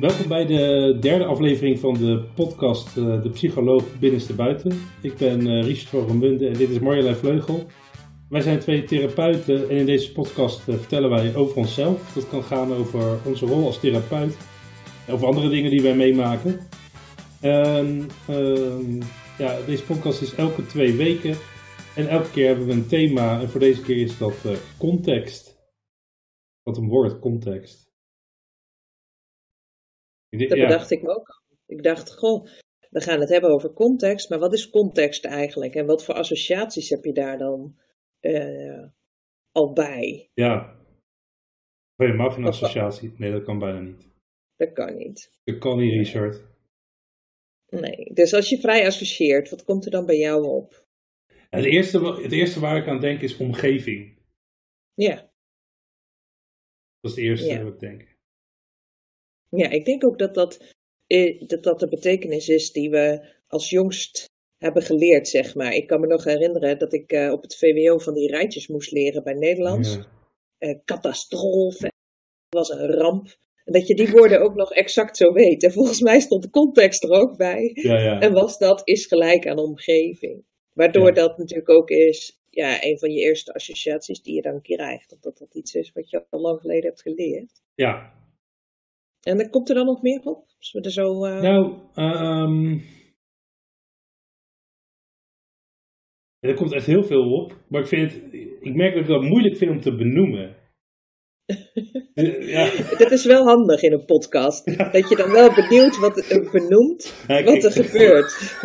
Welkom bij de derde aflevering van de podcast uh, De Psycholoog Binnenste Buiten. Ik ben uh, Richard van Romunde en dit is Marjolein Vleugel. Wij zijn twee therapeuten en in deze podcast uh, vertellen wij over onszelf. Dat kan gaan over onze rol als therapeut, over andere dingen die wij meemaken. En, ehm, ja, deze podcast is elke twee weken en elke keer hebben we een thema en voor deze keer is dat context. Wat een woord, context. Dat bedacht ik me ook. Ik dacht, goh, we gaan het hebben over context, maar wat is context eigenlijk? En wat voor associaties heb je daar dan uh, al bij? Ja. Helemaal geen associatie. Nee, dat kan bijna niet. Dat kan niet. Dat kan niet, Richard. Nee, dus als je vrij associeert, wat komt er dan bij jou op? Het eerste, het eerste waar ik aan denk is omgeving. Ja. Dat is het eerste ja. wat ik denk. Ja, ik denk ook dat dat, eh, dat dat de betekenis is die we als jongst hebben geleerd, zeg maar. Ik kan me nog herinneren dat ik uh, op het VWO van die rijtjes moest leren bij Nederlands. Ja. Uh, catastrofe, was een ramp. En dat je die woorden ook nog exact zo weet. En volgens mij stond de context er ook bij. Ja, ja. En was dat is gelijk aan omgeving. Waardoor dat natuurlijk ook is, ja, een van je eerste associaties die je dan krijgt. Dat dat iets is wat je al lang geleden hebt geleerd. Ja, en dan komt er dan nog meer op? Als we er zo, uh... Nou, um... er komt echt heel veel op. Maar ik, vind het, ik merk dat ik dat moeilijk vind om te benoemen. ja. Dat is wel handig in een podcast. Dat je dan wel benieuwd wat er benoemt, wat er gebeurt.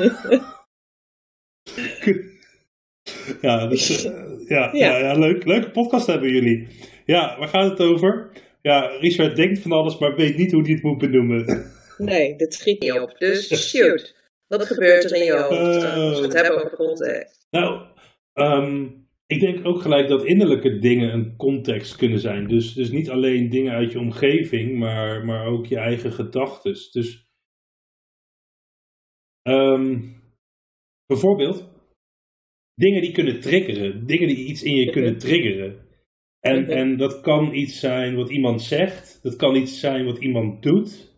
ja, dus, uh, ja, ja. ja, leuk. Leuke podcast hebben jullie. Ja, waar gaat het over? Ja, Richard denkt van alles, maar weet niet hoe hij het moet benoemen. Nee, dit schiet niet op. Dus shoot. Wat gebeurt er in je hoofd uh, als we het hebben over context? Nou, um, ik denk ook gelijk dat innerlijke dingen een context kunnen zijn. Dus, dus niet alleen dingen uit je omgeving, maar, maar ook je eigen gedachten. Dus um, bijvoorbeeld dingen die kunnen triggeren. Dingen die iets in je kunnen triggeren. En, en dat kan iets zijn wat iemand zegt, dat kan iets zijn wat iemand doet.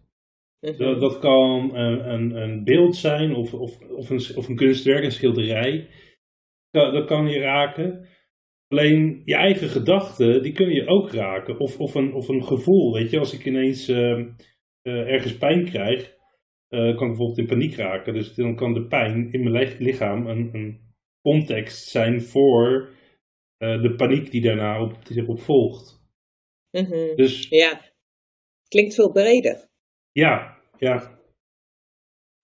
Dat, dat kan een, een, een, beeld zijn of, of, of, een, of een kunstwerk, een schilderij. Dat, dat kan je raken. Alleen je eigen gedachten, die kun je ook raken. Of, of, een, of een gevoel, weet je. Als ik ineens uh, uh, ergens pijn krijg, uh, kan ik bijvoorbeeld in paniek raken. Dus dan kan de pijn in mijn lichaam een, een context zijn voor uh, de paniek die daarna op, zich op volgt. Mm -hmm. Dus, ja, klinkt veel breder. Ja, ja.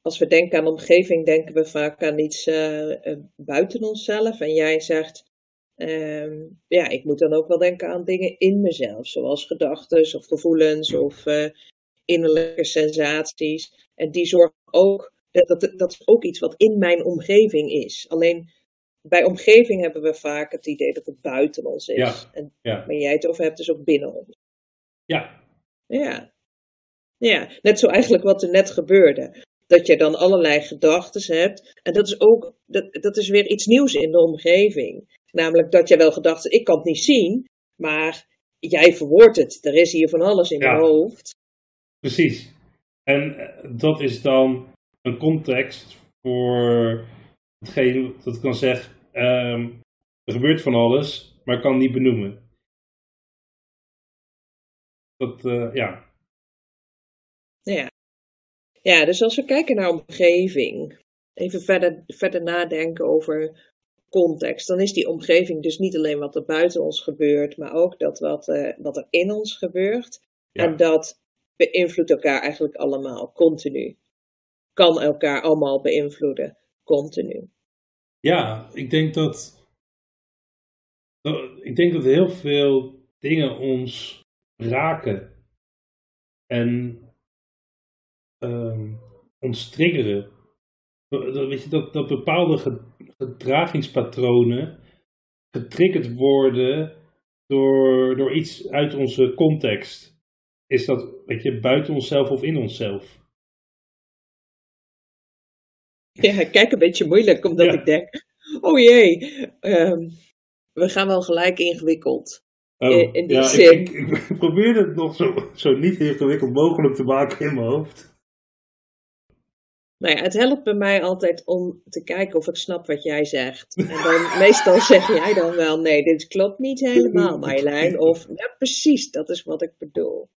Als we denken aan omgeving, denken we vaak aan iets uh, buiten onszelf. En jij zegt, uh, ja, ik moet dan ook wel denken aan dingen in mezelf, zoals gedachten of gevoelens of uh, innerlijke sensaties. En die zorgen ook, dat, dat, dat is ook iets wat in mijn omgeving is. Alleen bij omgeving hebben we vaak het idee dat het buiten ons is. Ja, en ja. waar jij het over hebt, is ook binnen ons. Ja. Ja. Ja, net zo eigenlijk wat er net gebeurde. Dat je dan allerlei gedachten hebt. En dat is ook, dat, dat is weer iets nieuws in de omgeving. Namelijk dat je wel gedacht ik kan het niet zien, maar jij verwoordt het. Er is hier van alles in ja. je hoofd. Precies. En dat is dan een context voor hetgeen dat ik dan zeg, um, er gebeurt van alles, maar ik kan niet benoemen. Dat, uh, ja. Ja. Ja, dus als we kijken naar omgeving, even verder, verder nadenken over context, dan is die omgeving dus niet alleen wat er buiten ons gebeurt, maar ook dat wat, uh, wat er in ons gebeurt. Ja. En dat beïnvloedt elkaar eigenlijk allemaal, continu. Kan elkaar allemaal beïnvloeden continu. Ja, ik denk dat, ik denk dat heel veel dingen ons raken en um, ons triggeren. Dat, weet je, dat, dat bepaalde gedragingspatronen getriggerd worden door, door iets uit onze context. Is dat weet je, buiten onszelf of in onszelf? Ja, kijk een beetje moeilijk, omdat Ja. ik denk, oh jee, ehm, we gaan wel gelijk ingewikkeld. Oh, in, in die ja, zin. ik, ik, ik probeer het nog zo, zo niet ingewikkeld mogelijk te maken in mijn hoofd. Nou ja, het helpt bij mij altijd om te kijken of ik snap wat jij zegt. En dan meestal zeg jij dan wel, nee, dit klopt niet helemaal, Marjolein. Of, ja, precies, dat is wat ik bedoel.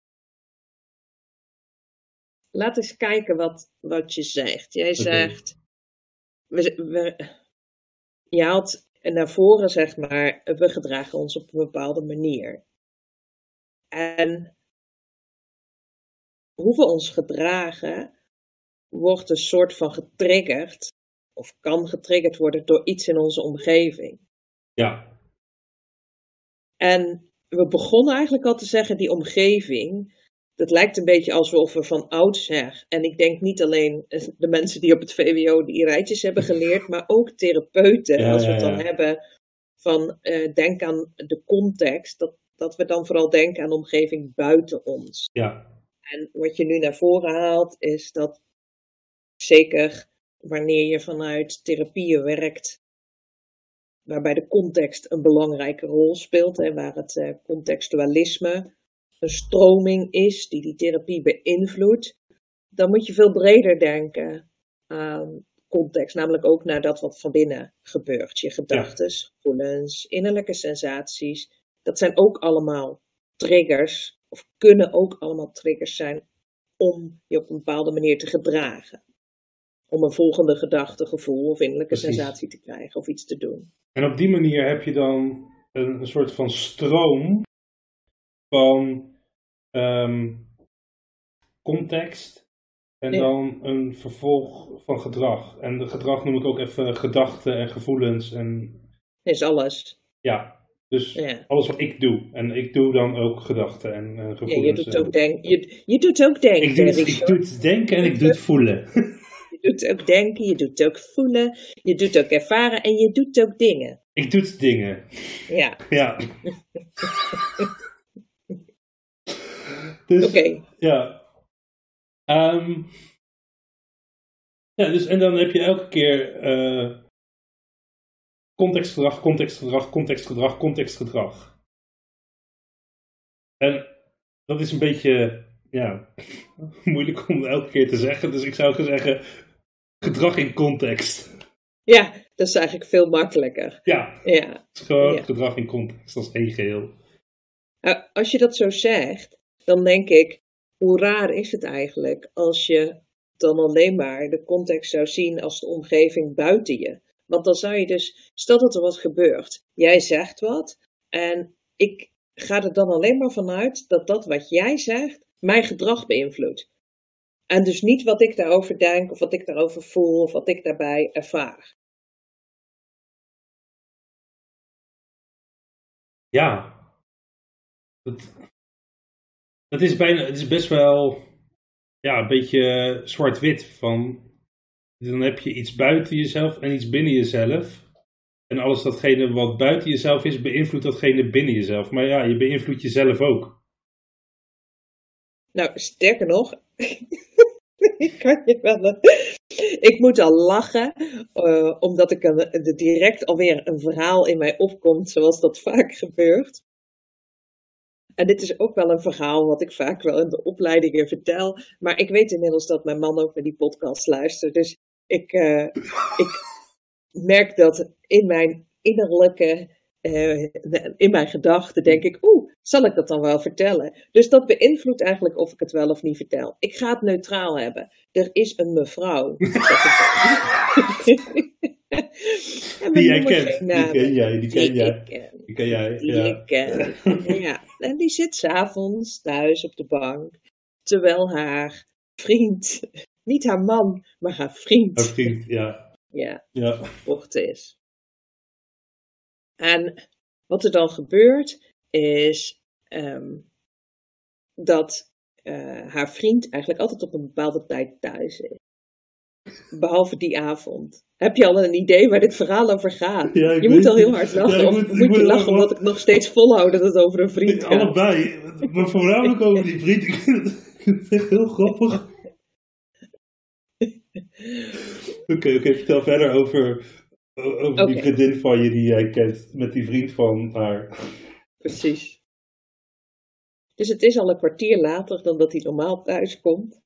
Laat eens kijken wat, wat je zegt. Jij zegt, we, we, je haalt naar voren, zeg maar, we gedragen ons op een bepaalde manier. En hoe we ons gedragen, wordt een soort van getriggerd, of kan getriggerd worden door iets in onze omgeving. Ja, En we begonnen eigenlijk al te zeggen, die omgeving, dat lijkt een beetje alsof we van oudsher, en ik denk niet alleen de mensen die op het VWO die rijtjes hebben geleerd, maar ook therapeuten, Ja, als we het dan ja. hebben van eh, denk aan de context, dat, dat we dan vooral denken aan de omgeving buiten ons. ja, En wat je nu naar voren haalt, is dat zeker wanneer je vanuit therapieën werkt, waarbij de context een belangrijke rol speelt, hè, waar het eh, contextualisme stroming is die die therapie beïnvloedt, dan moet je veel breder denken aan context, namelijk ook naar dat wat van binnen gebeurt. Je gedachten, gevoelens, innerlijke sensaties, dat zijn ook allemaal triggers, of kunnen ook allemaal triggers zijn om je op een bepaalde manier te gedragen. Om een volgende gedachte, gevoel of innerlijke Precies. sensatie te krijgen of iets te doen. En op die manier heb je dan een, een soort van stroom van ehm, context en Ja. dan een vervolg van gedrag. En de gedrag noem ik ook even gedachten en gevoelens en Is alles. ja, dus Ja. alles wat ik doe. En ik doe dan ook gedachten en eh, Ja, gevoelens. je doet ook denken. Je, je doet ook denken. ik, doe het, ik doe het denken en ik doe het voelen. Je doet ook denken, je doet ook voelen, je doet ook ervaren en je doet ook dingen. ik doe het dingen. Ja, Ja. dus, oké. Ja. Ehm, ja, dus en dan heb je elke keer eh, contextgedrag, contextgedrag, contextgedrag, contextgedrag. En dat is een beetje, ja, moeilijk om elke keer te zeggen. Dus ik zou zeggen, gedrag in context. Ja, dat is eigenlijk veel makkelijker. Ja, Ja. het is gewoon Ja. gedrag in context, is één geheel. Nou, als je dat zo zegt, dan denk ik, hoe raar is het eigenlijk als je dan alleen maar de context zou zien als de omgeving buiten je? Want dan zou je dus, stel dat er wat gebeurt, jij zegt wat en ik ga er dan alleen maar vanuit dat dat wat jij zegt mijn gedrag beïnvloedt. En dus niet wat ik daarover denk of wat ik daarover voel of wat ik daarbij ervaar. Ja. Dat is bijna, het is best wel, ja, een beetje zwart-wit van, dan heb je iets buiten jezelf en iets binnen jezelf. En alles datgene wat buiten jezelf is, beïnvloedt datgene binnen jezelf. Maar ja, je beïnvloedt jezelf ook. Nou, sterker nog, ik kan je wel. Ik moet al lachen, eh, omdat ik een, direct alweer een verhaal in mij opkomt, zoals dat vaak gebeurt. En dit is ook wel een verhaal wat ik vaak wel in de opleidingen vertel. Maar ik weet inmiddels dat mijn man ook naar die podcast luistert. Dus ik, eh, ik merk dat in mijn innerlijke, eh, in mijn gedachten denk ik, oeh, zal ik dat dan wel vertellen? Dus dat beïnvloedt eigenlijk of ik het wel of niet vertel. Ik ga het neutraal hebben. Er is een mevrouw. Die jij kent, die ken jij, die ken jij. Die ken jij, Die ja. ik ken. Ja, en die zit s'avonds thuis op de bank, terwijl haar vriend, niet haar man, maar haar vriend, Haar vriend, ja. ja, Ja, is. En wat er dan gebeurt, is ehm, dat eh, haar vriend eigenlijk altijd op een bepaalde tijd thuis is. Behalve die avond. Heb je al een idee waar dit verhaal over gaat? Ja, je moet al heel hard lachen. Ja, ik of moet- moet, moet je lachen omdat ik nog steeds volhoud dat het over een vriend gaat? allebei. Maar voornamelijk over die vriend. Ik vind het, echt heel grappig. Oké, oké, vertel verder over, over die vriendin van je die jij kent met die vriend van haar. Precies. Dus het is al een kwartier later dan dat hij normaal thuis komt.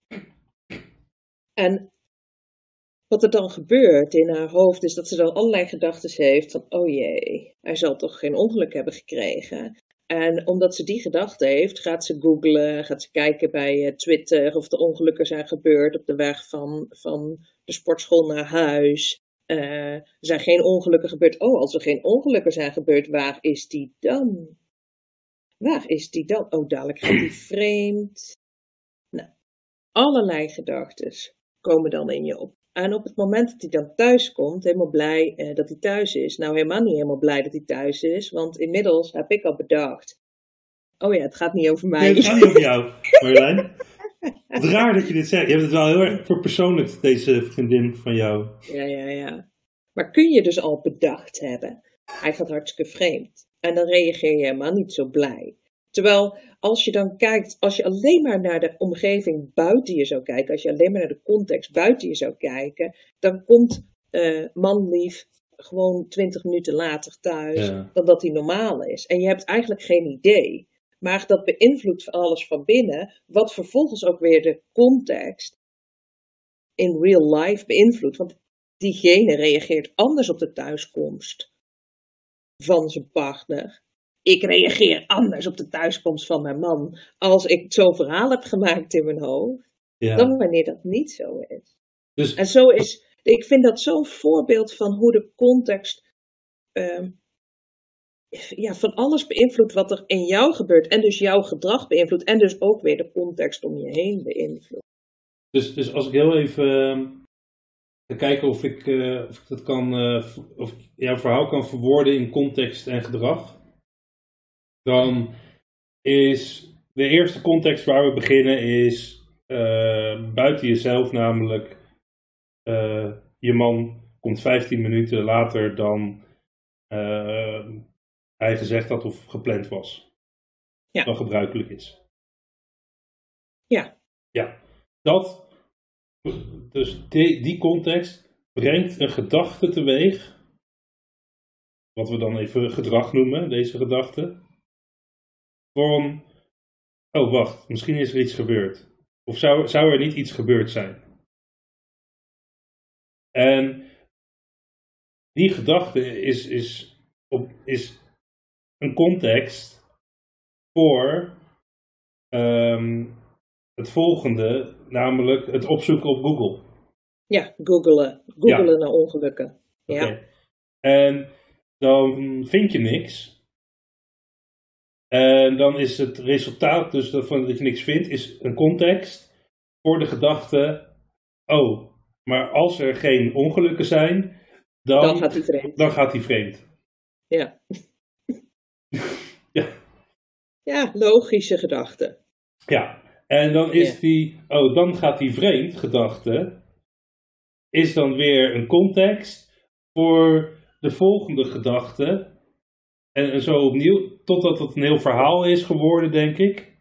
En wat er dan gebeurt in haar hoofd is dat ze dan allerlei gedachten heeft van, oh jee, hij zal toch geen ongeluk hebben gekregen. En omdat ze die gedachte heeft, gaat ze googlen, gaat ze kijken bij eh, Twitter of er ongelukken zijn gebeurd op de weg van, van de sportschool naar huis. Uh, er zijn geen ongelukken gebeurd. Oh, als er geen ongelukken zijn gebeurd, waar is die dan? Waar is die dan? Oh, dadelijk gaat die vreemd. Nou, allerlei gedachten komen dan in je op. En op het moment dat hij dan thuis komt, helemaal blij eh, dat hij thuis is. Nou, helemaal niet helemaal blij dat hij thuis is, want inmiddels heb ik al bedacht. Oh ja, het gaat niet over mij. Nee, het gaat niet over jou, Marjolein. Het is raar dat je dit zegt. Je hebt het wel heel erg verpersoonlijkt, deze vriendin van jou. Ja, ja, ja. Maar kun je dus al bedacht hebben, hij gaat hartstikke vreemd. En dan reageer je helemaal niet zo blij. Terwijl als je dan kijkt, als je alleen maar naar de omgeving buiten je zou kijken, als je alleen maar naar de context buiten je zou kijken, dan komt uh, manlief gewoon twintig minuten later thuis dan dat hij normaal is. En je hebt eigenlijk geen idee. Maar dat beïnvloedt alles van binnen, wat vervolgens ook weer de context in real life beïnvloedt. Want diegene reageert anders op de thuiskomst van zijn partner. Ik reageer anders op de thuiskomst van mijn man als ik zo'n verhaal heb gemaakt in mijn hoofd, ja. dan wanneer dat niet zo is. Dus... En zo is, ik vind dat zo'n voorbeeld van hoe de context ehm, ja, van alles beïnvloedt wat er in jou gebeurt. En dus jouw gedrag beïnvloedt. En dus ook weer de context om je heen beïnvloedt. Dus, dus als ik heel even uh, ga kijken of ik, uh, of ik dat kan, uh, of jouw verhaal kan verwoorden in context en gedrag. Dan is de eerste context waar we beginnen is uh, buiten jezelf, namelijk je man komt 15 minuten later dan hij gezegd had of gepland was. Ja. Dan gebruikelijk is. Ja. Ja. Dat, dus die, die context brengt een gedachte teweeg. Wat we dan even gedrag noemen, deze gedachte. Van, oh wacht, misschien is er iets gebeurd. Of zou, zou er niet iets gebeurd zijn? En die gedachte is, is, op, is een context voor ehm, het volgende, namelijk het opzoeken op Google. Ja, googelen. Googelen naar ongelukken. Ja. En dan vind je niks. En dan is het resultaat dus van dat je niks vindt, is een context voor de gedachte, oh, maar als er geen ongelukken zijn, dan, dan gaat hij vreemd. Dan gaat hij vreemd. Ja. ja. Ja, logische gedachte. Ja, en dan is die, oh, dan gaat die vreemd gedachte, is dan weer een context voor de volgende gedachte. En, zo opnieuw, totdat het een heel verhaal is geworden, denk ik.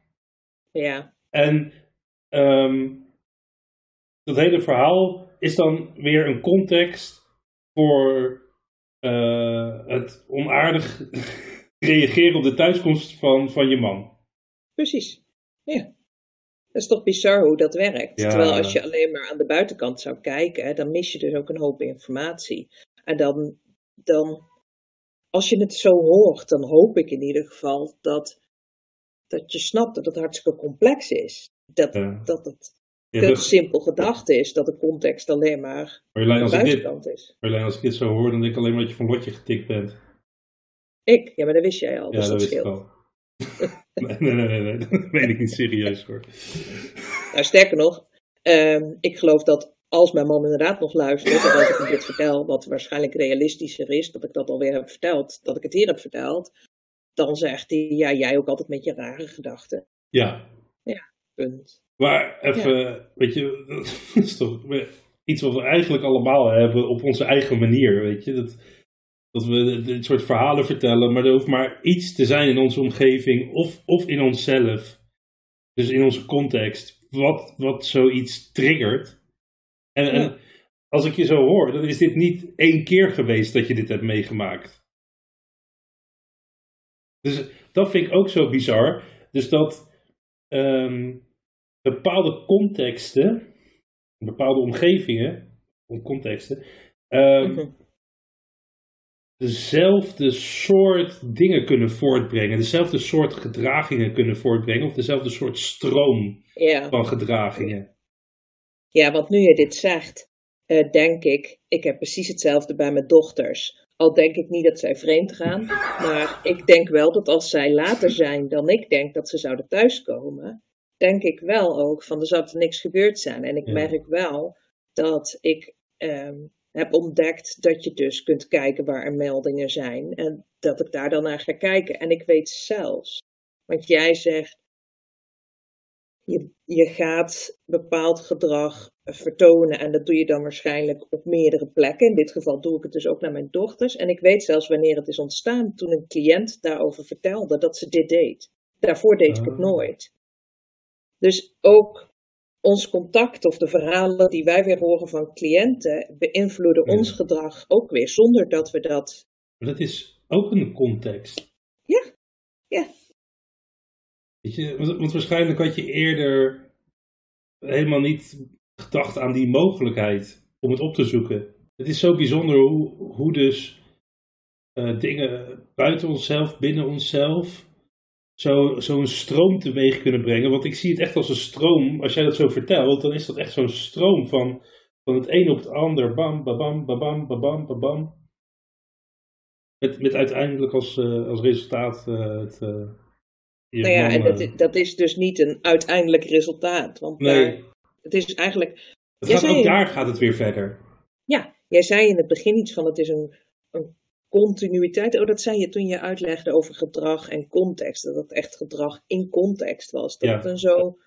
Ja. En um, dat hele verhaal is dan weer een context voor uh, het onaardig reageren op de thuiskomst van, van je man. Precies, ja. Dat is toch bizar hoe dat werkt. Terwijl als je alleen maar aan de buitenkant zou kijken, dan mis je dus ook een hoop informatie. En dan, dan als je het zo hoort, dan hoop ik in ieder geval dat, dat je snapt dat het hartstikke complex is. Dat, dat het veel simpel gedacht is, dat de context alleen maar aan de buitenkant is. Marjolein, als ik dit zo hoor, dan denk ik alleen maar dat je van lotje getikt bent. Ik? Ja, maar dat wist jij al. Ja, dus dat, dat wist ik al. nee, nee, nee, nee, dat meen ik niet serieus hoor. Nou, sterker nog, um, ik geloof dat als mijn man inderdaad nog luistert, en dat ik hem dit vertel, wat waarschijnlijk realistischer is, dat ik dat alweer heb verteld, dat ik het hier heb verteld, dan zegt hij, ja, jij ook altijd met je rare gedachten. Ja. Ja, punt. Maar even, weet je, dat is toch iets wat we eigenlijk allemaal hebben op onze eigen manier, weet je. Dat, dat we dit soort verhalen vertellen, maar er hoeft maar iets te zijn in onze omgeving of, of in onszelf. Dus in onze context, wat, wat zoiets triggert. En, en, als ik je zo hoor, dan is dit niet één keer geweest dat je dit hebt meegemaakt. Dus dat vind ik ook zo bizar. Dus dat ehm, bepaalde contexten, bepaalde omgevingen, contexten, ehm, dezelfde soort dingen kunnen voortbrengen, dezelfde soort gedragingen kunnen voortbrengen, of dezelfde soort stroom van gedragingen. Ja, want nu je dit zegt, eh, denk ik, ik heb precies hetzelfde bij mijn dochters. Al denk ik niet dat zij vreemd gaan, maar ik denk wel dat als zij later zijn dan ik denk dat ze zouden thuiskomen, denk ik wel ook van er zou er niks gebeurd zijn. En ik Ja. merk wel dat ik ehm, heb ontdekt dat je dus kunt kijken waar er meldingen zijn en dat ik daar dan naar ga kijken. En ik weet zelfs, want jij zegt, je, je gaat bepaald gedrag vertonen en dat doe je dan waarschijnlijk op meerdere plekken. In dit geval doe ik het dus ook naar mijn dochters. En ik weet zelfs wanneer het is ontstaan toen een cliënt daarover vertelde dat ze dit deed. Daarvoor deed ik het Ah. nooit. Dus ook ons contact of de verhalen die wij weer horen van cliënten beïnvloeden Ja. ons gedrag ook weer zonder dat we dat. Maar dat is ook een context. Ja, ja. Want, waarschijnlijk had je eerder helemaal niet gedacht aan die mogelijkheid om het op te zoeken. Het is zo bijzonder hoe, hoe dus eh, dingen buiten onszelf, binnen onszelf, zo- zo'n stroom teweeg kunnen brengen. Want ik zie het echt als een stroom. Als jij dat zo vertelt, dan is dat echt zo'n stroom van, van het een op het ander. Bam, babam, babam, babam, babam. Met, met uiteindelijk als, eh, als resultaat eh, het. Eh, Nou ja, en dat, eh, dat is dus niet een uiteindelijk resultaat. Want Nee. daar, het is eigenlijk het gaat, ook daar gaat het weer verder. Ja, jij zei in het begin iets van het is een, een continuïteit. Oh, dat zei je toen je uitlegde over gedrag en context. Dat het echt gedrag in context was. Dat Ja. een zo...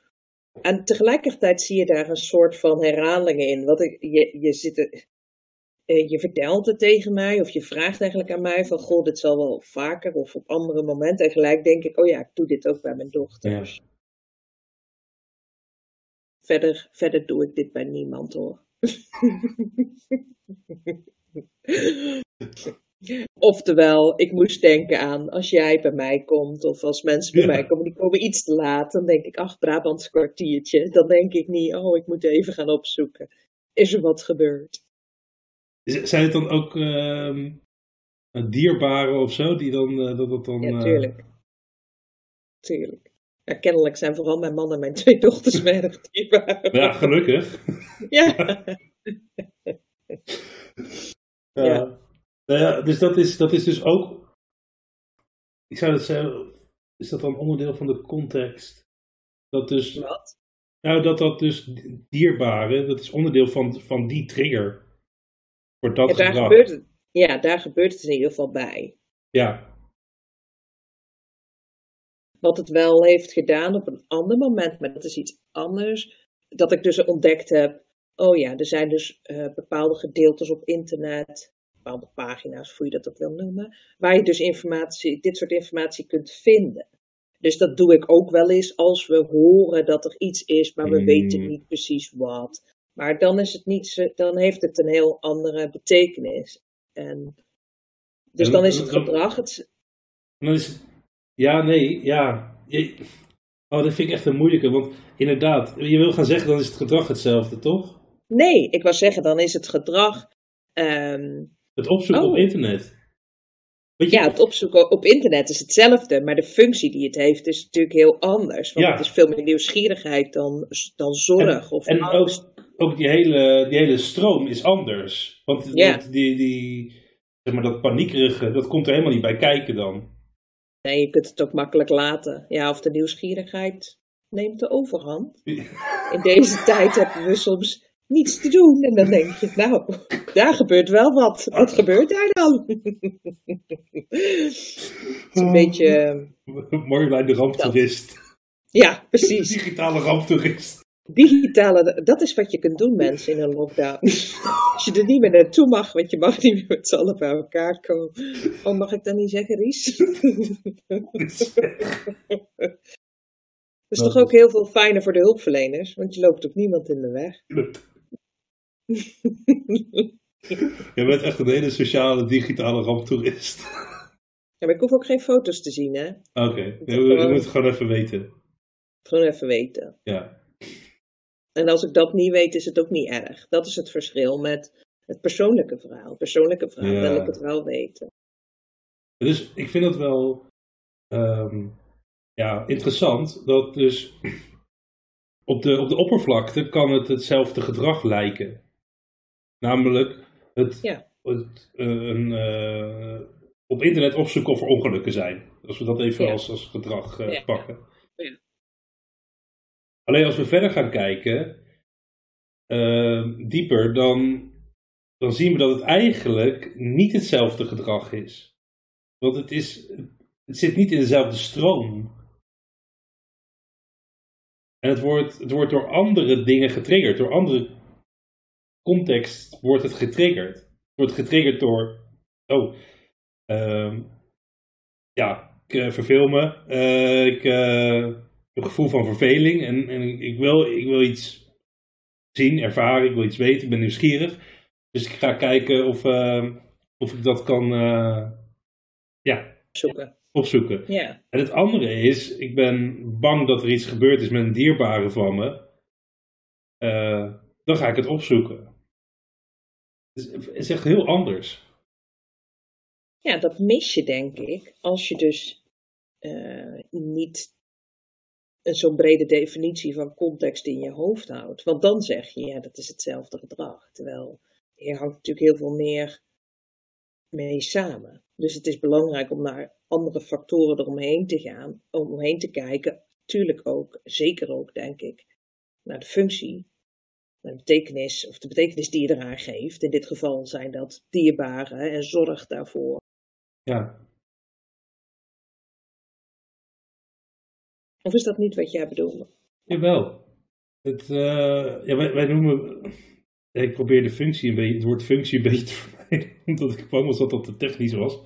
En tegelijkertijd zie je daar een soort van herhalingen in. Wat ik, je, je, zit er- eh, je vertelt het tegen mij of je vraagt eigenlijk aan mij van... Goh, dit zal wel vaker of op andere momenten. En gelijk denk ik, oh ja, ik doe dit ook bij mijn dochters. Verder, verder doe ik dit bij niemand hoor. Oftewel, ik moest denken aan als jij bij mij komt of als mensen bij Ja. mij komen, die komen iets te laat, dan denk ik, ach, Brabants kwartiertje. Dan denk ik niet, oh, ik moet even gaan opzoeken. Is er wat gebeurd? Zijn het dan ook ehm, dierbaren of zo? Die dan, eh, dat, dat dan, Ja, eh, tuurlijk. Tuurlijk. Ja, kennelijk zijn vooral mijn man en mijn twee dochters mij erg dierbaar. ja, gelukkig. Ja. Ja. Nou ja, dus dat is, dat is dus ook. Ik zou het zeggen. Is dat dan onderdeel van de context? Dat dus. Wat? Nou, dat dat dus dierbare. Dat is onderdeel van, van die trigger. Dat Ja, daar gedrag. gebeurt het. Ja, daar gebeurt het in ieder geval bij. Ja, Wat het wel heeft gedaan op een ander moment, maar dat is iets anders. Dat ik dus ontdekt heb, oh ja, er zijn dus eh, bepaalde gedeeltes op internet, bepaalde pagina's, hoe je dat ook wil noemen, waar je dus informatie, dit soort informatie kunt vinden. Dus dat doe ik ook wel eens als we horen dat er iets is, maar we Mm. weten niet precies wat. Maar dan, is het niet dan heeft het een heel andere betekenis. En, dus dan is het gedrag, het, dan is het. Ja, nee, ja. Oh, dat vind ik echt een moeilijke. Want inderdaad, je wil gaan zeggen, dan is het gedrag hetzelfde, toch? nee, ik wou zeggen, dan is het gedrag ehm, Het opzoeken Oh. op internet. Weet je, Ja, het opzoeken op internet is hetzelfde, maar de functie die het heeft is natuurlijk heel anders. Want Ja. het is veel meer nieuwsgierigheid dan, dan zorg of En angst. ook, ook die, hele, die hele stroom is anders. Want, Ja. want die, die, zeg maar, dat paniekerige, dat komt er helemaal niet bij kijken dan. Nee, je kunt het ook makkelijk laten. Ja, of de nieuwsgierigheid neemt de overhand. In deze tijd hebben we soms niets te doen. En dan denk je, nou, daar gebeurt wel wat. Wat gebeurt daar dan? Het is een beetje, Marjolein de ramptoerist. ja, precies. Digitale ramptoerist. Digitale, dat is wat je kunt doen, mensen, in een lockdown. Als je er niet meer naartoe mag, want je mag niet meer met z'n allen bij elkaar komen. Oh, mag ik dat niet zeggen, Ries? Dat is toch ook heel veel fijner voor de hulpverleners, want je loopt ook niemand in de weg. Je bent echt een hele sociale digitale ramptoerist. Ja, maar ik hoef ook geen foto's te zien, hè? Oké, we, we moeten het gewoon even weten. Gewoon even weten. Ja. En als ik dat niet weet, is het ook niet erg. Dat is het verschil met het persoonlijke verhaal. Het persoonlijke verhaal Ja. wil ik het wel weten. Dus ik vind het wel ehm, ja, interessant dat dus op de, op de oppervlakte kan het hetzelfde gedrag lijken. Namelijk het, Ja. het eh, een, eh, op internet opzoeken of er ongelukken zijn. Als we dat even Ja. als, als gedrag eh, Ja. pakken. Ja. Alleen als we verder gaan kijken, dieper, dan, dan zien we dat het eigenlijk niet hetzelfde gedrag is. Want het, is, het zit niet in dezelfde stroom. En het wordt, het wordt door andere dingen getriggerd. Door andere context wordt het getriggerd. Wordt getriggerd door. Oh, ehm, ja, ik uh, verveel me. Uh, ik uh, heb een gevoel van verveling. En, en ik, wil, ik wil iets zien, ervaren. Ik wil iets weten. Ik ben nieuwsgierig. Dus ik ga kijken of, uh, of ik dat kan. ja, Zoeken. opzoeken. Ja. En het andere is, ik ben bang dat er iets gebeurd is met een dierbare van me. Uh, dan ga ik het opzoeken. Het is echt heel anders. Ja, dat mis je denk ik als je dus uh, niet zo'n brede definitie van context in je hoofd houdt. Want dan zeg je, ja, dat is hetzelfde gedrag. Terwijl hier hangt natuurlijk heel veel meer mee samen. Dus het is belangrijk om naar andere factoren eromheen te gaan, om omheen te kijken. Tuurlijk ook, zeker ook, denk ik, naar de functie, de betekenis, of de betekenis die je eraan geeft. In dit geval zijn dat dierbaren en zorg daarvoor. Ja. Of is dat niet wat jij bedoelde? Jawel. Het, uh, ja, wij, wij noemen. Ik probeer de functie een beetje, het woord functie een beetje te vermijden, omdat ik bang was dat dat te technisch was.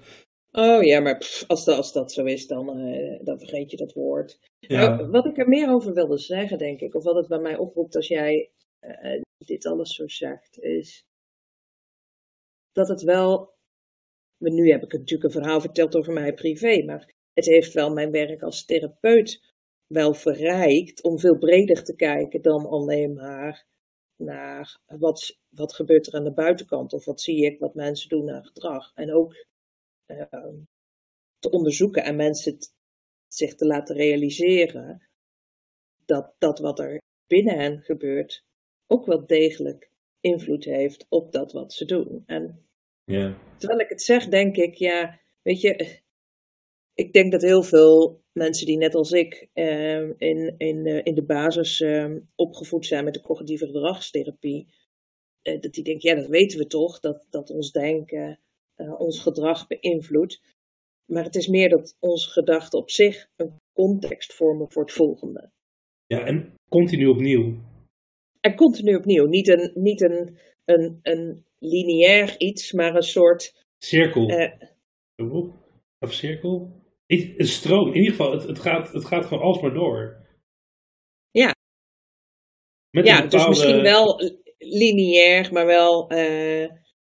Oh ja, maar pff, als, dat, als dat zo is, dan, uh, dan vergeet je dat woord. Ja. Nou, wat ik er meer over wilde zeggen, denk ik, of wat het bij mij oproept als jij uh, dit alles zo zegt, is dat het wel. Nu heb ik natuurlijk een verhaal verteld over mij privé, maar het heeft wel mijn werk als therapeut wel verrijkt om veel breder te kijken dan alleen maar naar wat, wat gebeurt er aan de buitenkant of wat zie ik wat mensen doen naar gedrag. En ook uh, te onderzoeken en mensen zich te laten realiseren dat dat wat er binnen hen gebeurt ook wel degelijk invloed heeft op dat wat ze doen. En yeah. terwijl ik het zeg, denk ik, ja, weet je, ik denk dat heel veel mensen die net als ik uh, in, in, uh, in de basis uh, opgevoed zijn met de cognitieve gedragstherapie, eh, dat die denken, ja, dat weten we toch, dat, dat ons denken eh, ons gedrag beïnvloedt. Maar het is meer dat onze gedachten op zich een context vormen voor het volgende. Ja, en continu opnieuw. En continu opnieuw. Niet een, niet een, een, een lineair iets, maar een soort. Cirkel. Uh, of cirkel? Een stroom. In ieder geval, het, het, gaat, het gaat gewoon alsmaar door. Ja. Met ja, bepaalde... dus misschien wel lineair, maar wel. Uh...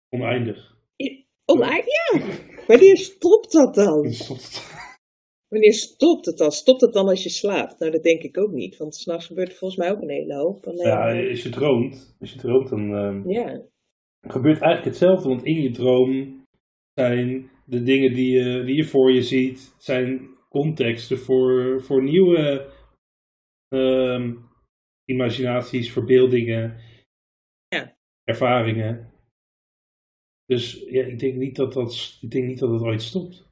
Oneindig. Oneindig, ja. Wanneer stopt dat dan? Stopt. Wanneer stopt het dan? Stopt het dan als je slaapt? Nou, dat denk ik ook niet, want s'nachts gebeurt er volgens mij ook een hele hoop. Alleen, ja, als je droomt, als je droomt dan uh, ja. gebeurt eigenlijk hetzelfde, want in je droom zijn de dingen die je, die je voor je ziet, zijn contexten voor, voor nieuwe uh, imaginaties, verbeeldingen, ja. ervaringen. Dus ja, ik denk niet dat dat, ik denk niet dat het ooit stopt.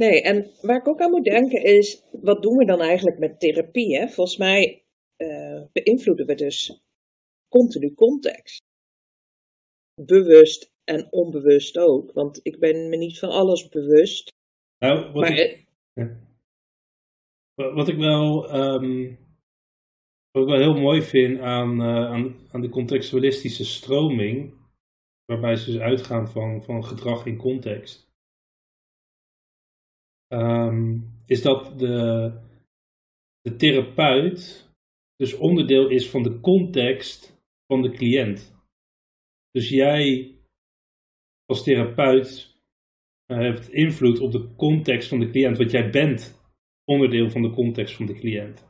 Nee, en waar ik ook aan moet denken is, wat doen we dan eigenlijk met therapie? Hè? Volgens mij uh, beïnvloeden we dus continu context. Bewust en onbewust ook, want ik ben me niet van alles bewust. Nou, wat, maar, ik, ja. wat ik wel, um, wat ik wel heel mooi vind aan, uh, aan, aan de contextualistische stroming, waarbij ze dus uitgaan van, van gedrag in context, um, is dat de, de therapeut dus onderdeel is van de context van de cliënt. Dus jij als therapeut uh, hebt invloed op de context van de cliënt, want jij bent onderdeel van de context van de cliënt.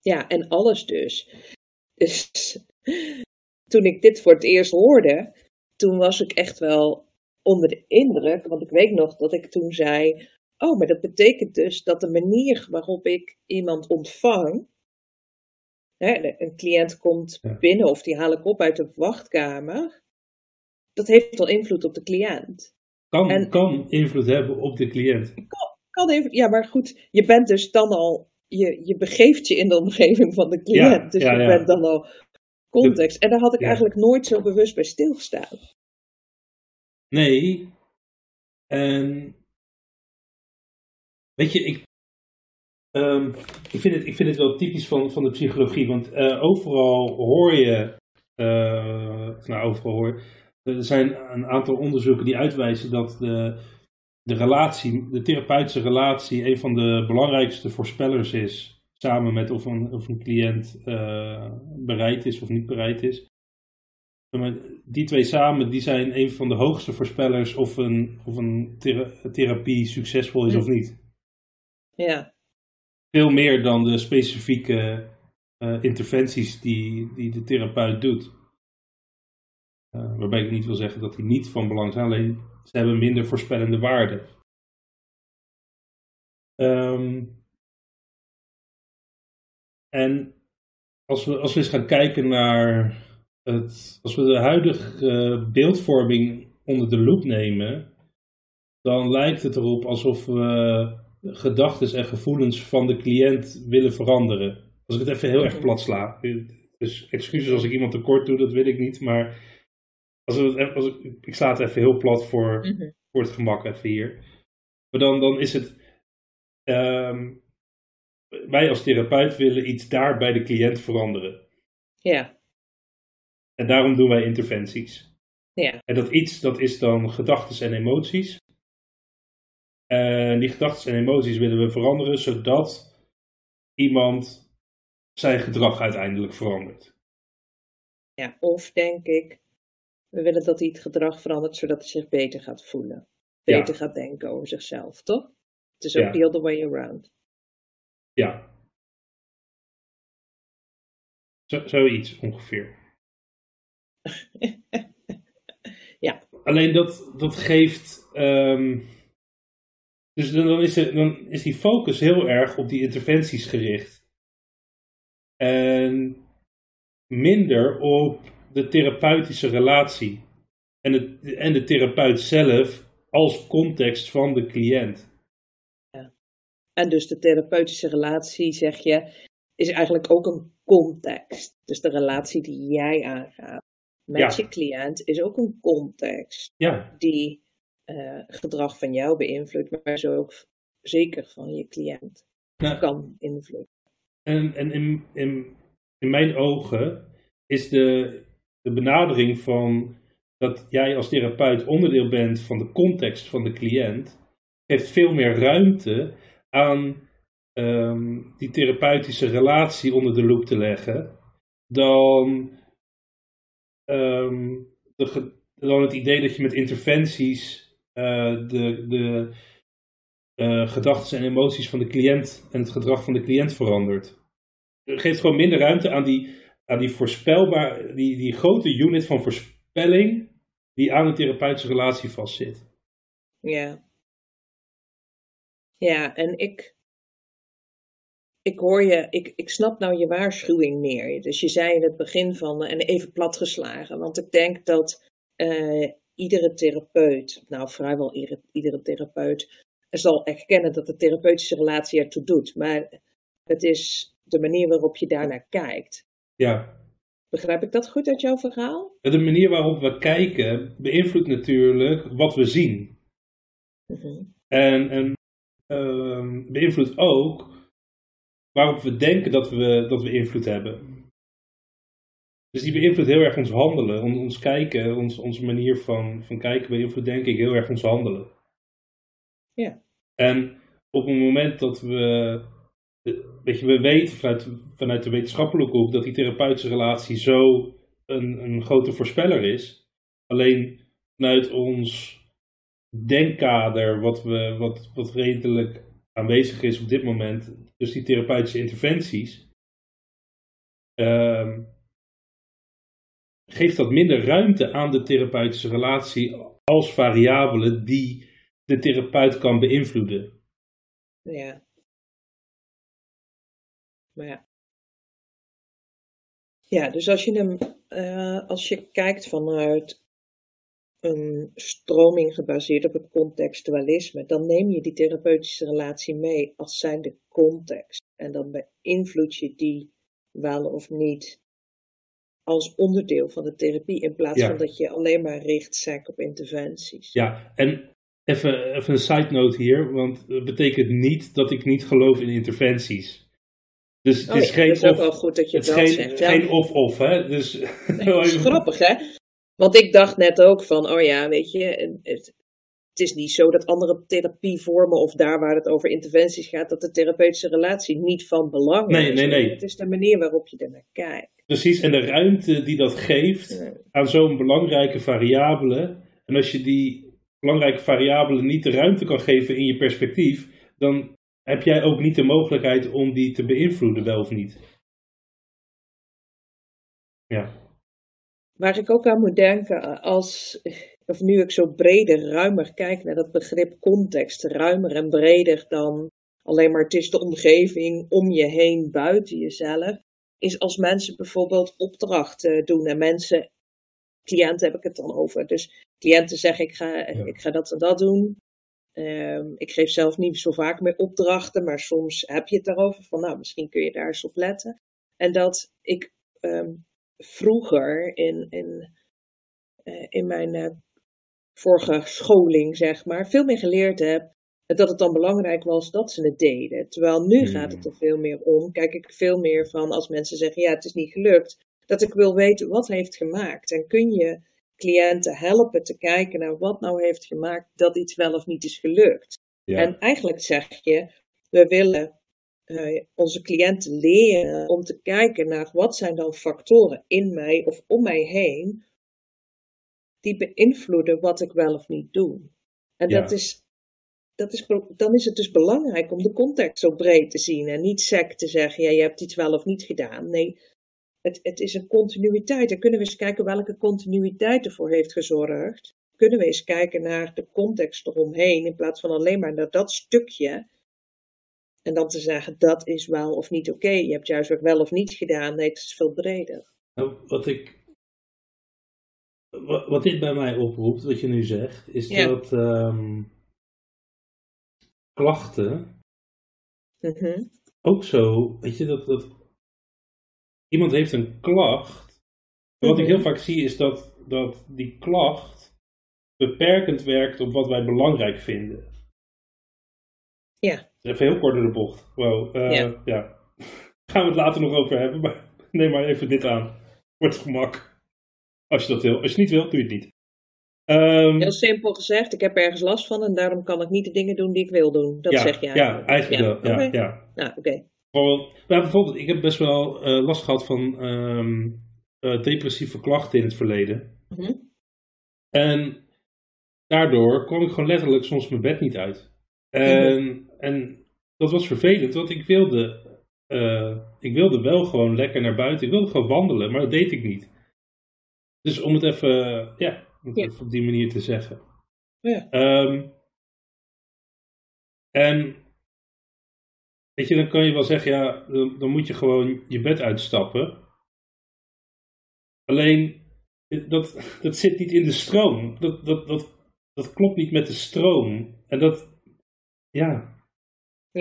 Ja, en alles dus. Dus toen ik dit voor het eerst hoorde, toen was ik echt wel onder de indruk. Want ik weet nog dat ik toen zei: Oh, maar dat betekent dus dat de manier waarop ik iemand ontvang. Hè, een cliënt komt binnen of die haal ik op uit de wachtkamer. Dat heeft wel invloed op de cliënt. Kan, kan invloed hebben op de cliënt. Kan, kan even, ja, maar goed, je bent dus dan al je, je begeeft je in de omgeving van de cliënt. dus je bent dan al context. En daar had ik eigenlijk nooit zo bewust bij stilgestaan. Nee. En weet je, ik, um, ik, vind, het, ik vind het wel typisch van, van de psychologie. Want uh, overal hoor je, uh, nou overal hoor er zijn een aantal onderzoeken die uitwijzen dat de, de relatie, de therapeutische relatie, een van de belangrijkste voorspellers is. Samen met of een, of een cliënt uh, bereid is of niet bereid is. Die twee samen die zijn een van de hoogste voorspellers of een, of een therapie succesvol is of niet. Ja. Veel meer dan de specifieke uh, interventies die, die de therapeut doet. Uh, waarbij ik niet wil zeggen dat die niet van belang zijn, alleen ze hebben minder voorspellende waarde. Um, en als we, als we eens gaan kijken naar het, als we de huidige beeldvorming onder de loep nemen, dan lijkt het erop alsof we gedachten en gevoelens van de cliënt willen veranderen. Als ik het even heel erg plat sla. Dus excuses als ik iemand tekort doe, dat wil ik niet. Maar als we als ik, ik sla het even heel plat voor, mhm. voor het gemak even hier. Maar dan, dan is het. Um, wij als therapeut willen iets daar bij de cliënt veranderen. Ja. En daarom doen wij interventies. Ja. En dat iets, dat is dan gedachten en emoties. En die gedachten en emoties willen we veranderen, zodat iemand zijn gedrag uiteindelijk verandert. Ja, of denk ik, we willen dat hij het gedrag verandert, zodat hij zich beter gaat voelen. Beter gaat denken over zichzelf, toch? Het is ook the other way around. Ja. Zo, zoiets ongeveer. ja. Alleen dat, dat geeft. Um, dus dan is, er, dan is die focus heel erg op die interventies gericht. En minder op de therapeutische relatie. En, het, en de therapeut zelf als context van de cliënt. En dus de therapeutische relatie, zeg je, is eigenlijk ook een context. Dus de relatie die jij aangaat met je cliënt is ook een context ja. die uh, gedrag van jou beïnvloedt, maar zo ook zeker van je cliënt nou, kan invloeden. En, en in, in, in mijn ogen is de, de benadering van dat jij als therapeut onderdeel bent van de context van de cliënt, geeft veel meer ruimte aan ehm, die therapeutische relatie onder de loep te leggen, dan, de, dan het idee dat je met interventies uh, de, de uh, gedachten en emoties van de cliënt en het gedrag van de cliënt verandert. Het geeft gewoon minder ruimte aan die, aan die voorspelbaar, die, die grote unit van voorspelling die aan een therapeutische relatie vastzit. Ja. Ja, en ik, ik hoor je, ik, ik snap nou je waarschuwing meer. Dus je zei in het begin van, en even platgeslagen, want ik denk dat uh, iedere therapeut, nou vrijwel iedere, iedere therapeut, zal erkennen dat de therapeutische relatie ertoe doet. Maar het is de manier waarop je daarnaar kijkt. Ja. Begrijp ik dat goed uit jouw verhaal? De manier waarop we kijken beïnvloedt natuurlijk wat we zien. Mhm. En, en uh, beïnvloedt ook waarop we denken dat we, dat we invloed hebben. Dus die beïnvloedt heel erg ons handelen, ons kijken, ons, onze manier van, van kijken beïnvloedt denk ik heel erg ons handelen. Ja. En op het moment dat we, weet je, we weten vanuit, vanuit de wetenschappelijke hoek dat die therapeutische relatie zo een, een grote voorspeller is. Alleen vanuit ons denkkader wat, we, wat, wat redelijk aanwezig is op dit moment, dus die therapeutische interventies, ehm, geeft dat minder ruimte aan de therapeutische relatie als variabele die de therapeut kan beïnvloeden. Ja. Maar ja. Ja, dus als je hem, uh, als je kijkt vanuit een stroming gebaseerd op het contextualisme, dan neem je die therapeutische relatie mee als zijnde context. En dan beïnvloed je die wel of niet als onderdeel van de therapie, in plaats van dat je alleen maar richt sec op interventies. Ja, en even, even een side note hier, want dat betekent niet dat ik niet geloof in interventies. Dus het oh is geen dat is ook wel goed dat je dat geen, zegt. Ja. Geen of-of, hè? Dus, nee, dat is grappig, hè? Want ik dacht net ook van, oh ja, weet je, het, het is niet zo dat andere therapievormen of daar waar het over interventies gaat, dat de therapeutische relatie niet van belang nee, is. Nee, nee, Het is de manier waarop je ernaar kijkt. Precies, en de ruimte die dat geeft aan zo'n belangrijke variabele. En als je die belangrijke variabele niet de ruimte kan geven in je perspectief, dan heb jij ook niet de mogelijkheid om die te beïnvloeden, wel of niet. Ja. Waar ik ook aan moet denken, als, of nu ik zo breder, ruimer kijk naar dat begrip context, ruimer en breder dan alleen maar het is de omgeving om je heen, buiten jezelf, is als mensen bijvoorbeeld opdrachten doen en mensen, cliënten heb ik het dan over, dus cliënten zeggen ik ga, ik ga dat en dat doen. Um, ik geef zelf niet zo vaak meer opdrachten, maar soms heb je het daarover van nou misschien kun je daar eens op letten. En dat ik um, vroeger in, in, uh, in mijn uh, vorige scholing, zeg maar, veel meer geleerd heb dat het dan belangrijk was dat ze het deden. Terwijl nu Hmm. gaat het er veel meer om. Kijk ik veel meer van als mensen zeggen ja, het is niet gelukt, dat ik wil weten wat heeft gemaakt. En kun je cliënten helpen te kijken naar wat nou heeft gemaakt dat iets wel of niet is gelukt. Ja. En eigenlijk zeg je, we willen onze cliënten leren om te kijken naar wat zijn dan factoren in mij of om mij heen die beïnvloeden wat ik wel of niet doe. En Ja. dat is, dat is, dan is het dus belangrijk om de context zo breed te zien en niet sec te zeggen, ja, je hebt iets wel of niet gedaan. Nee, het, het is een continuïteit. Dan kunnen we eens kijken welke continuïteit ervoor heeft gezorgd. Kunnen we eens kijken naar de context eromheen, in plaats van alleen maar naar dat stukje. En dan te zeggen, dat is wel of niet oké. Je hebt juist ook wel of niet gedaan. Nee, het is veel breder. Nou, wat ik. Wat, dit bij mij oproept, wat je nu zegt, is Ja. dat ehm, klachten Mhm. ook zo, weet je, dat, dat iemand heeft een klacht. Wat ik Mhm. heel vaak zie is dat, dat die klacht beperkend werkt op wat wij belangrijk vinden. Ja. Even heel kort door de bocht. Wow, eh, Ja. ja. Gaan we het later nog over hebben, maar neem maar even dit aan. Voor het gemak. Als je dat wil. Als je het niet wilt, doe je het niet. Ehm, Heel simpel gezegd, ik heb ergens last van en daarom kan ik niet de dingen doen die ik wil doen. Dat ja, zeg je Ja, eigenlijk wel. Ja, oké. ja. Nou, oké. Bijvoorbeeld, nou, bijvoorbeeld, ik heb best wel eh, last gehad van ehm, eh, depressieve klachten in het verleden. Mhm. En daardoor kwam ik gewoon letterlijk soms mijn bed niet uit. En, en dat was vervelend, want ik wilde, eh, ik wilde wel gewoon lekker naar buiten. Ik wilde gewoon wandelen, maar dat deed ik niet. Dus om het even, ja, om het Ja. even op die manier te zeggen. Ja. Ehm, en weet je, dan kan je wel zeggen, ja, dan, dan moet je gewoon je bed uitstappen. Alleen, dat, dat zit niet in de stroom. Dat, dat, dat, dat klopt niet met de stroom. En dat, ja,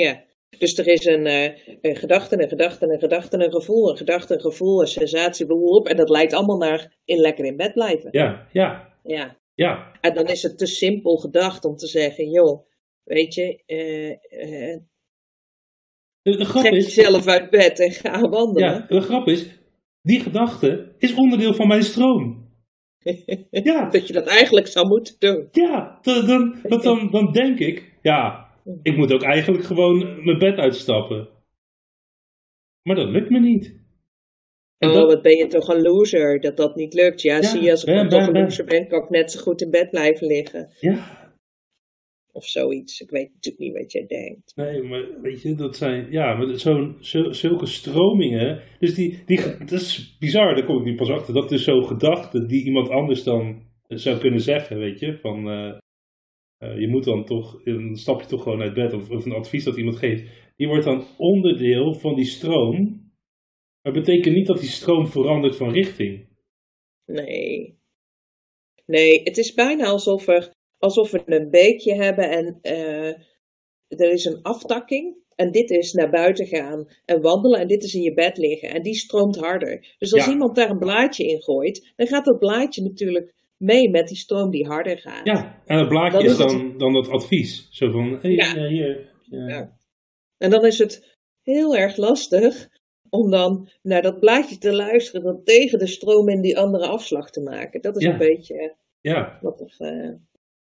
Ja. Dus er is een, eh, een gedachte, een gedachte, een gedachte, een gevoel, een gedachte, een gevoel, een sensatie, behoorlijk. En dat leidt allemaal naar in lekker in bed blijven. ja, ja, Ja. ja, En dan is het te simpel gedacht om te zeggen, joh, weet je, eh, eh, De, de grap trek is, jezelf uit bed en ga wandelen. ja, de grap is, die gedachte is onderdeel van mijn stroom. Ja, dat je dat eigenlijk zou moeten doen. Ja, dan, dan, dan, dan denk ik, ja, ik moet ook eigenlijk gewoon mijn bed uitstappen. Maar dat lukt me niet. En Oh, dat- wat ben je toch een loser dat dat niet lukt. Ja, Ja, zie je, als ik ben- dan toch ben- een ben. loser ben, kan ik net zo goed in bed blijven liggen. ja, Of zoiets. Ik weet natuurlijk niet wat jij denkt. Nee, maar weet je, dat zijn, ja, maar zo'n, zulke stromingen, dus die, die, dat is bizar, daar kom ik nu pas achter, dat is zo'n gedachte die iemand anders dan zou kunnen zeggen, weet je, van, uh, uh, je moet dan toch, dan stap je toch gewoon uit bed, of, of een advies dat iemand geeft, die wordt dan onderdeel van die stroom, maar betekent niet dat die stroom verandert van richting. Nee. Nee, het is bijna alsof, er, alsof we een beekje hebben en uh, er is een aftakking. En dit is naar buiten gaan en wandelen en dit is in je bed liggen. En die stroomt harder. Dus als iemand daar een blaadje in gooit, dan gaat dat blaadje natuurlijk mee met die stroom die harder gaat. Ja, en het blaadje is dan, dan dat advies. Zo van, hey, ja. hier. Ja. ja. En dan is het heel erg lastig om dan naar dat blaadje te luisteren dat tegen de stroom in die andere afslag te maken. Dat is een beetje ja. wat er, uh,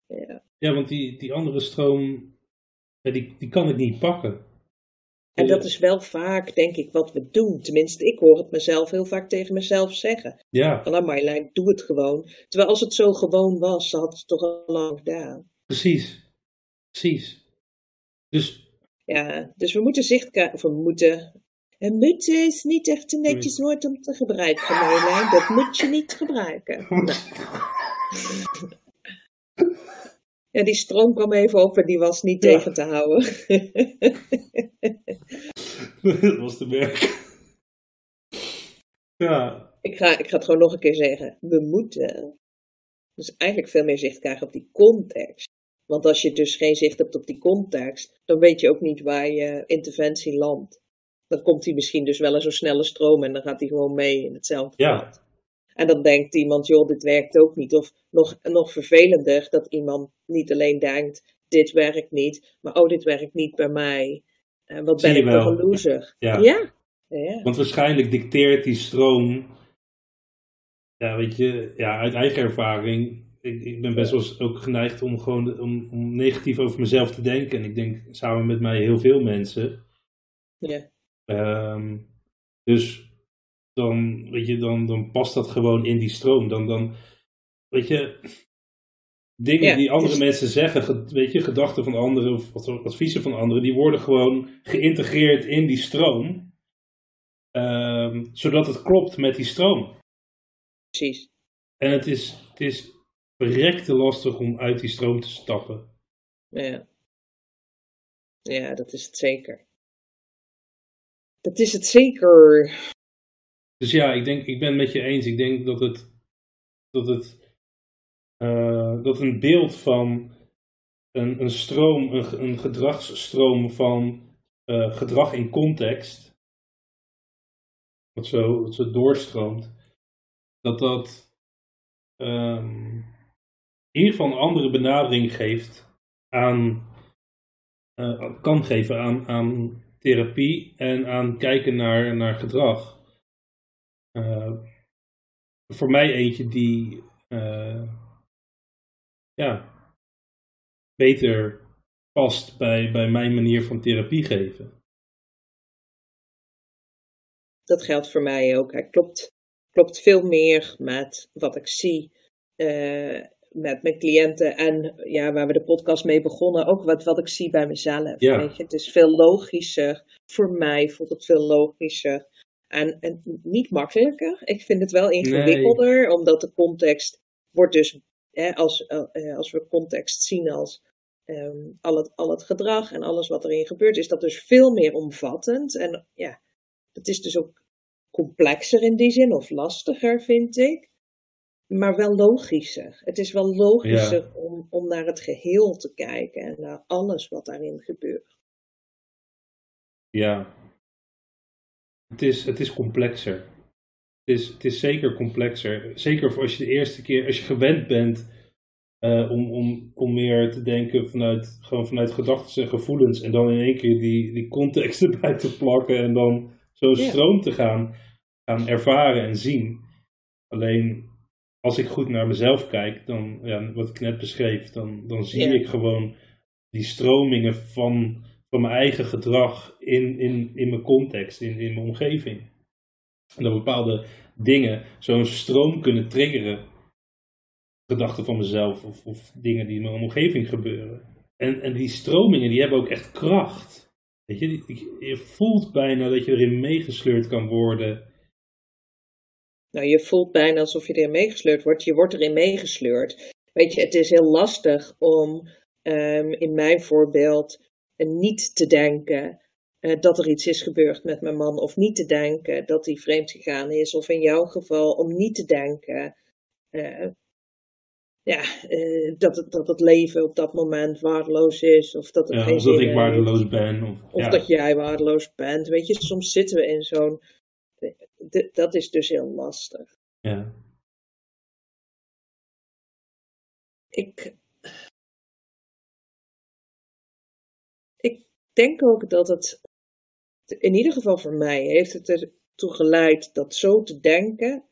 ja. ja, want die, die andere stroom, die, die kan ik niet pakken. En dat is wel vaak, denk ik, wat we doen. Tenminste, ik hoor het mezelf heel vaak tegen mezelf zeggen. Ja. Van, nou Marjolein, doe het gewoon. Terwijl als het zo gewoon was, dan had het toch al lang gedaan. Precies. Precies. Dus... Ja, dus we moeten zichtkaart... Of we moeten... En moeten is niet echt een netjes woord om te gebruiken, Marjolein. Dat moet je niet gebruiken. Nou. Ja, die stroom kwam even op en die was niet tegen te houden. dat was de merk. Ja. Ik ga, ik ga het gewoon nog een keer zeggen. We moeten dus eigenlijk veel meer zicht krijgen op die context. Want als je dus geen zicht hebt op die context, dan weet je ook niet waar je interventie landt. Dan komt hij misschien dus wel in zo'n snelle stroom en dan gaat hij gewoon mee in hetzelfde ja. pad. En dan denkt iemand, joh, dit werkt ook niet. Of nog, nog vervelender, dat iemand niet alleen denkt, dit werkt niet, maar oh, dit werkt niet bij mij. Uh, wat ben ik toch een loser. Ja. Ja. ja. Want waarschijnlijk dicteert die stroom, ja, weet je, ja, uit eigen ervaring, ik, ik ben best wel eens ook geneigd om gewoon om, om negatief over mezelf te denken. En ik denk samen met mij heel veel mensen. Ja. Um, dus dan, weet je, dan, dan past dat gewoon in die stroom. Dan, dan weet je, dingen die andere dus- mensen zeggen, weet je, gedachten van anderen of adviezen van anderen, die worden gewoon geïntegreerd in die stroom. Um, zodat het klopt met die stroom. Precies. En het is, het is verrekte lastig om uit die stroom te stappen. Ja. Ja, dat is het zeker. Dat is het zeker. Dus ja, ik denk, ik ben het met je eens. Ik denk dat het, dat het, uh, dat een beeld van een, een stroom, een, een gedragsstroom van uh, gedrag in context, wat zo, wat zo doorstroomt, dat dat um, in ieder geval een andere benadering geeft aan, uh, kan geven aan, aan therapie en aan kijken naar, naar gedrag. Uh, voor mij eentje die uh, ja, beter past bij, bij mijn manier van therapie geven. Dat geldt voor mij ook. Hij klopt, klopt veel meer met wat ik zie uh, met mijn cliënten en ja, waar we de podcast mee begonnen, ook wat, wat ik zie bij mezelf. Ja. Weet je? Het is veel logischer. Voor mij voelt het veel logischer en, en niet makkelijker. Ik vind het wel ingewikkelder, nee. omdat de context wordt dus, hè, als, uh, als we context zien als um, al, het, al het gedrag en alles wat erin gebeurt, is dat dus veel meer omvattend. En ja, het is dus ook complexer in die zin, of lastiger, vind ik. Maar wel logischer. Het is wel logischer ja. om, om naar het geheel te kijken en naar alles wat daarin gebeurt. Ja, het is, het is complexer. Het is, het is zeker complexer. Zeker als je de eerste keer, als je gewend bent uh, om, om, om meer te denken vanuit, gewoon vanuit gedachten en gevoelens. En dan in één keer die, die context erbij te plakken en dan zo'n Ja. stroom te gaan, gaan ervaren en zien. Alleen als ik goed naar mezelf kijk, dan, ja, wat ik net beschreef, dan, dan zie Ja. ik gewoon die stromingen van, van mijn eigen gedrag in, in, in mijn context, in, in mijn omgeving. En dat bepaalde dingen zo'n stroom kunnen triggeren. Gedachten van mezelf of, of dingen die in mijn omgeving gebeuren. en, en die stromingen die hebben ook echt kracht. Weet je, je voelt bijna dat je erin meegesleurd kan worden. Nou, je voelt bijna alsof je erin meegesleurd wordt. Je wordt erin meegesleurd. Weet je, het is heel lastig om ehm, in mijn voorbeeld eh, niet te denken eh, dat er iets is gebeurd met mijn man. Of niet te denken dat hij vreemd gegaan is. Of in jouw geval om niet te denken eh, ja, eh, dat, het, dat het leven op dat moment waardeloos is. Of dat het Ja, of dat ik waardeloos ben. Of, Of ja, dat jij waardeloos bent. Weet je, soms zitten we in zo'n. Dat is dus heel lastig. ja. Ik. Denk ook dat het. In ieder geval voor mij heeft het ertoe geleid dat zo te denken.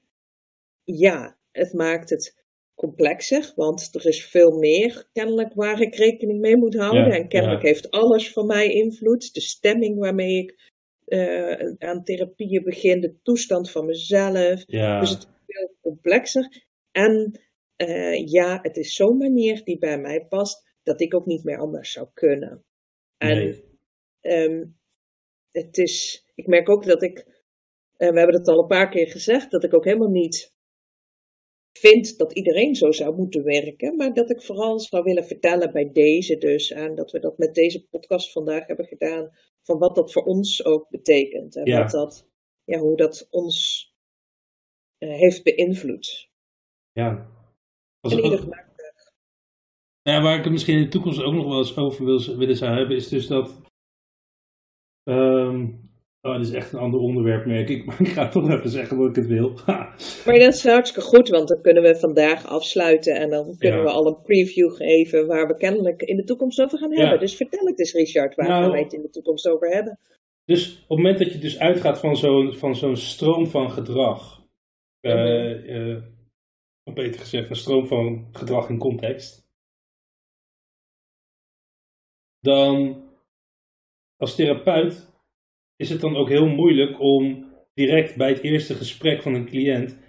Ja, het maakt het complexer, want er is veel meer kennelijk waar ik rekening mee moet houden. Ja, en kennelijk ja. heeft alles van mij invloed. De stemming waarmee ik eh, aan therapieën begin, de toestand van mezelf. ja. Dus het is veel complexer. En eh, ja, het is zo'n manier die bij mij past, dat ik ook niet meer anders zou kunnen. En Nee. Ehm, het is, ik merk ook dat ik, en we hebben het al een paar keer gezegd, dat ik ook helemaal niet vind dat iedereen zo zou moeten werken, maar dat ik vooral zou willen vertellen bij deze dus, en dat we dat met deze podcast vandaag hebben gedaan, van wat dat voor ons ook betekent. En Ja. wat dat, ja, hoe dat ons eh, heeft beïnvloed. ja. Ook- ieder geval. Nou, waar ik het misschien in de toekomst ook nog wel eens over wil, willen zou hebben, is dus dat. Ehm oh, dit is echt een ander onderwerp, merk ik. Maar ik ga toch even zeggen dat ik het wil. Ha. Maar dat is hartstikke goed, want dan kunnen we vandaag afsluiten en dan kunnen Ja. we al een preview geven waar we kennelijk in de toekomst over gaan hebben. Ja. Dus vertel het eens, Richard, waar Nou, gaan wij het in de toekomst over hebben? Dus op het moment dat je dus uitgaat van zo'n van zo'n stroom van gedrag, eh, Mhm. eh, of beter gezegd, een stroom van gedrag in context, dan als therapeut is het dan ook heel moeilijk om direct bij het eerste gesprek van een cliënt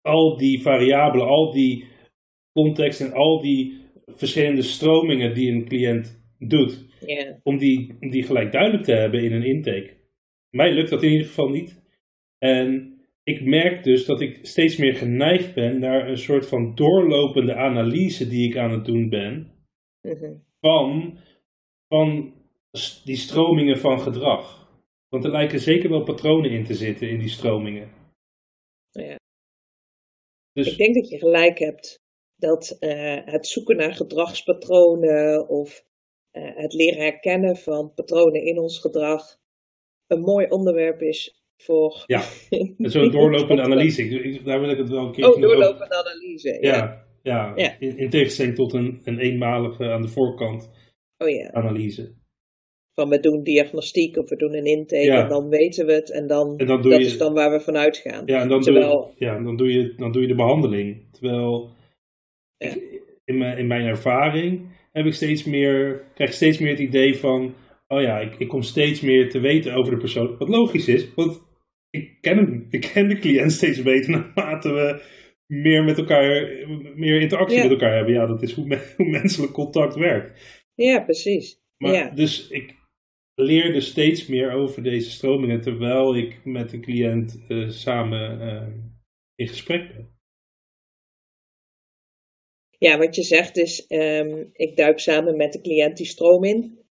al die variabelen, al die context en al die verschillende stromingen die een cliënt doet, om die, om die gelijk duidelijk te hebben in een intake. Mij lukt dat in ieder geval niet. En ik merk dus dat ik steeds meer geneigd ben naar een soort van doorlopende analyse die ik aan het doen ben mhm. van, van die stromingen van gedrag. Want er lijken zeker wel patronen in te zitten in die stromingen. Ja. Dus Ik denk dat je gelijk hebt dat eh, het zoeken naar gedragspatronen of eh, het leren herkennen van patronen in ons gedrag een mooi onderwerp is voor. Ja, zo'n doorlopende analyse, daar wil ik het wel een keer Oh, over doorlopende analyse. Ja. Ja, ja, Ja. In, in tegenstelling tot een, een eenmalige aan de voorkant Oh ja. analyse. Van we doen diagnostiek of we doen een intake Ja. en dan weten we het en dan, En dan doe dat je- is dan waar we vanuit gaan. Ja, en dan, Terwijl- doe, je, ja, dan, doe, je, dan doe je de behandeling. Terwijl Ja. ik- in, mijn, in mijn ervaring heb ik steeds meer, krijg ik steeds meer het idee van, oh ja, ik, ik kom steeds meer te weten over de persoon. Wat logisch is, want ik ken hem, ik ken de cliënt steeds beter naarmate we meer met elkaar, meer interactie Ja. met elkaar hebben. Ja, dat is hoe, me- hoe menselijk contact werkt. Ja, precies. Maar Ja. dus ik leer dus steeds meer over deze stromingen terwijl ik met de cliënt eh, samen eh, in gesprek ben. Ja, wat je zegt is, ehm, ik duik samen met de cliënt die stroom in.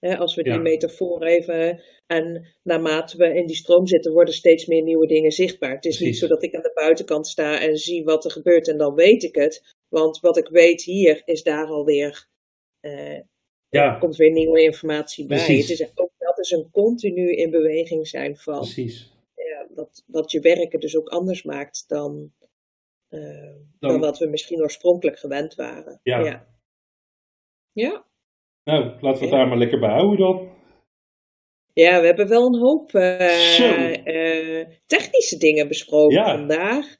Als we die Ja. metafoor even. En naarmate we in die stroom zitten, worden steeds meer nieuwe dingen zichtbaar. Het is niet zo dat ik aan de buitenkant sta en zie wat er gebeurt en dan weet ik het. Want wat ik weet hier, is daar alweer. eh Ja, er komt weer nieuwe informatie bij. Precies. Het is ook, dat is een continu in beweging zijn van. precies. ja, wat, wat je werken dus ook anders maakt dan, eh, dan, Dan- wat we misschien oorspronkelijk gewend waren. Ja. ja. Ja. Nou, laten we het Ja. daar maar lekker bij houden dan. Ja, we hebben wel een hoop eh, eh, technische dingen besproken Ja. vandaag.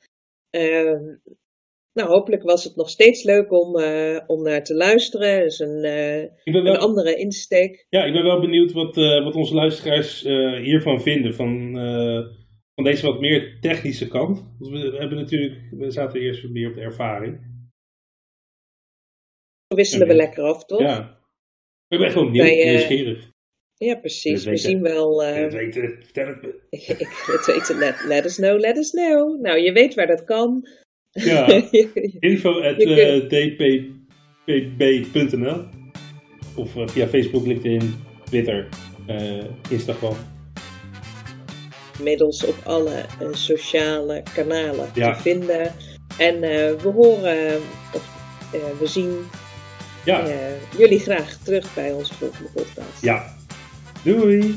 Nou, hopelijk was het nog steeds leuk om, eh, om naar te luisteren. Dus een, eh, Ik ben een wel, andere insteek. ja, ik ben wel benieuwd wat, eh, wat onze luisteraars eh, hiervan vinden. Van, eh, van deze wat meer technische kant. Want we hebben natuurlijk, we zaten eerst wat meer op de ervaring. wisselen we lekker af, toch? Ja. Ik ben echt Wij, eh, nieuwsgierig. Ja, precies. We zien wel. Eh, dat weten, vertel het me. ik, ik het weten. Let, let us know, let us know. Nou, je weet waar dat kan. Ja. Info at dppb.nl Of eh, via Facebook, LinkedIn, Twitter, eh, Instagram. Middels op alle sociale kanalen Ja. te vinden. En we horen, of we zien Ja, jullie graag terug bij onze volgende podcast. ja. Doei!